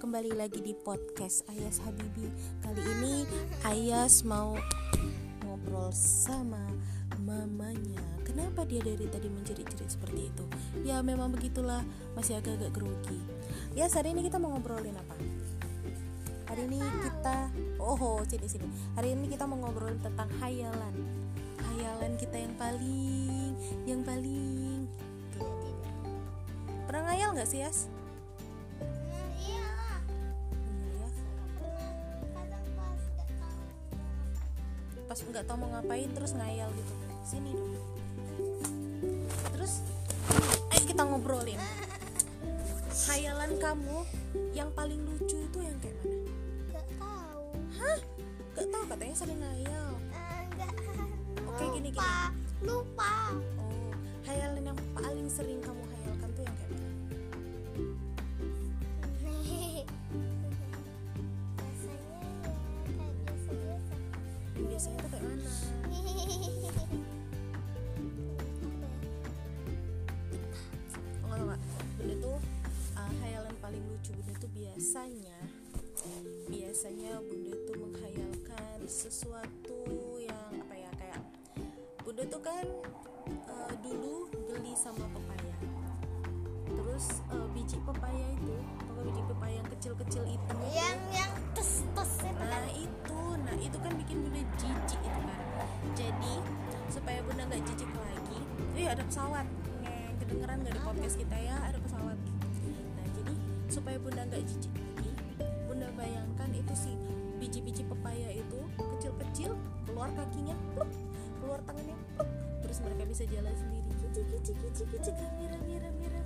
kembali lagi di podcast Ayas Habibi. Kali ini Ayas mau ngobrol sama mamanya. Kenapa dia dari tadi menjerit-jerit seperti itu? Ya memang begitulah, masih agak-agak grogi. Ya hari ini kita mau ngobrolin apa? Hari ini kita, oh sini-sini Hari ini kita mau ngobrolin tentang hayalan Hayalan kita yang paling, yang paling. Pernah ngayal gak sih Yas? Pas nggak tahu mau ngapain terus ngayal gitu sini dong terus ayo kita ngobrolin hayalan kamu yang paling lucu itu yang kayak mana Gak tahu. hah nggak tahu katanya sering ngayal Enggak. Oke, gini, gini. Lupa. Biasanya tuh kayak mana? Oh, enggak, enggak. Bunda tuh uh, hayalan paling lucu. Bunda tuh biasanya biasanya Bunda tuh menghayalkan sesuatu yang apa ya kayak Bunda tuh kan uh, dulu beli sama pepaya. Terus uh, biji pepaya itu kalau biji pepaya yang kecil-kecil itu nggak jijik lagi, eh ada pesawat. Ngeng, kedengeran di podcast kita ya ada pesawat. Nah jadi supaya bunda nggak jijik lagi, bunda bayangkan itu si biji-biji pepaya itu kecil-kecil, keluar kakinya, pluk, keluar tangannya, pluk, terus mereka bisa jalan sendiri. Kici kici kici kici mira mira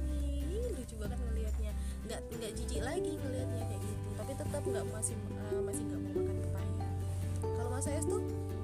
Ih, lucu banget ngelihatnya. Nggak nggak jijik lagi ngelihatnya kayak gitu. Tapi tetap nggak masih eh, masih nggak mau makan pepaya. Kalau Mas Ayas tuh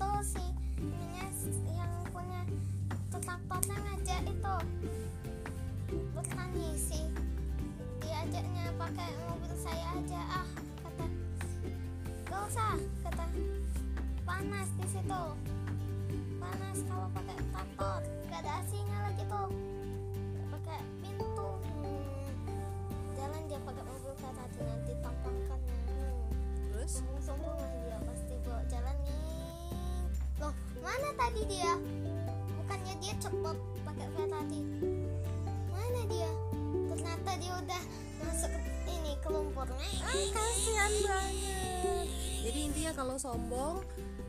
Seteto si ininya yang punya traktornya ngajak itu bertani sih. Diajaknya pakai mobil saya aja. Ah kata gak usah kata panas di situ. Panas kalau pakai traktor. Gak ada AC-nya lagi tuh. Pakai pintu. Jalan dia pakai mobil kereta tadi dia bukannya dia cepet pakai kereta api mana dia ternyata dia udah masuk ini ke lumpur Ah, kasihan banget. Jadi intinya kalau sombong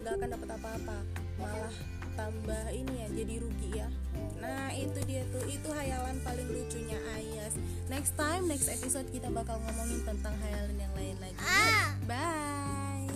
nggak akan dapat apa-apa, malah tambah ini ya jadi rugi ya. Nah itu dia tuh itu hayalan paling lucunya Ayas. Next time next episode kita bakal ngomongin tentang hayalan yang lain lagi. ah Bye.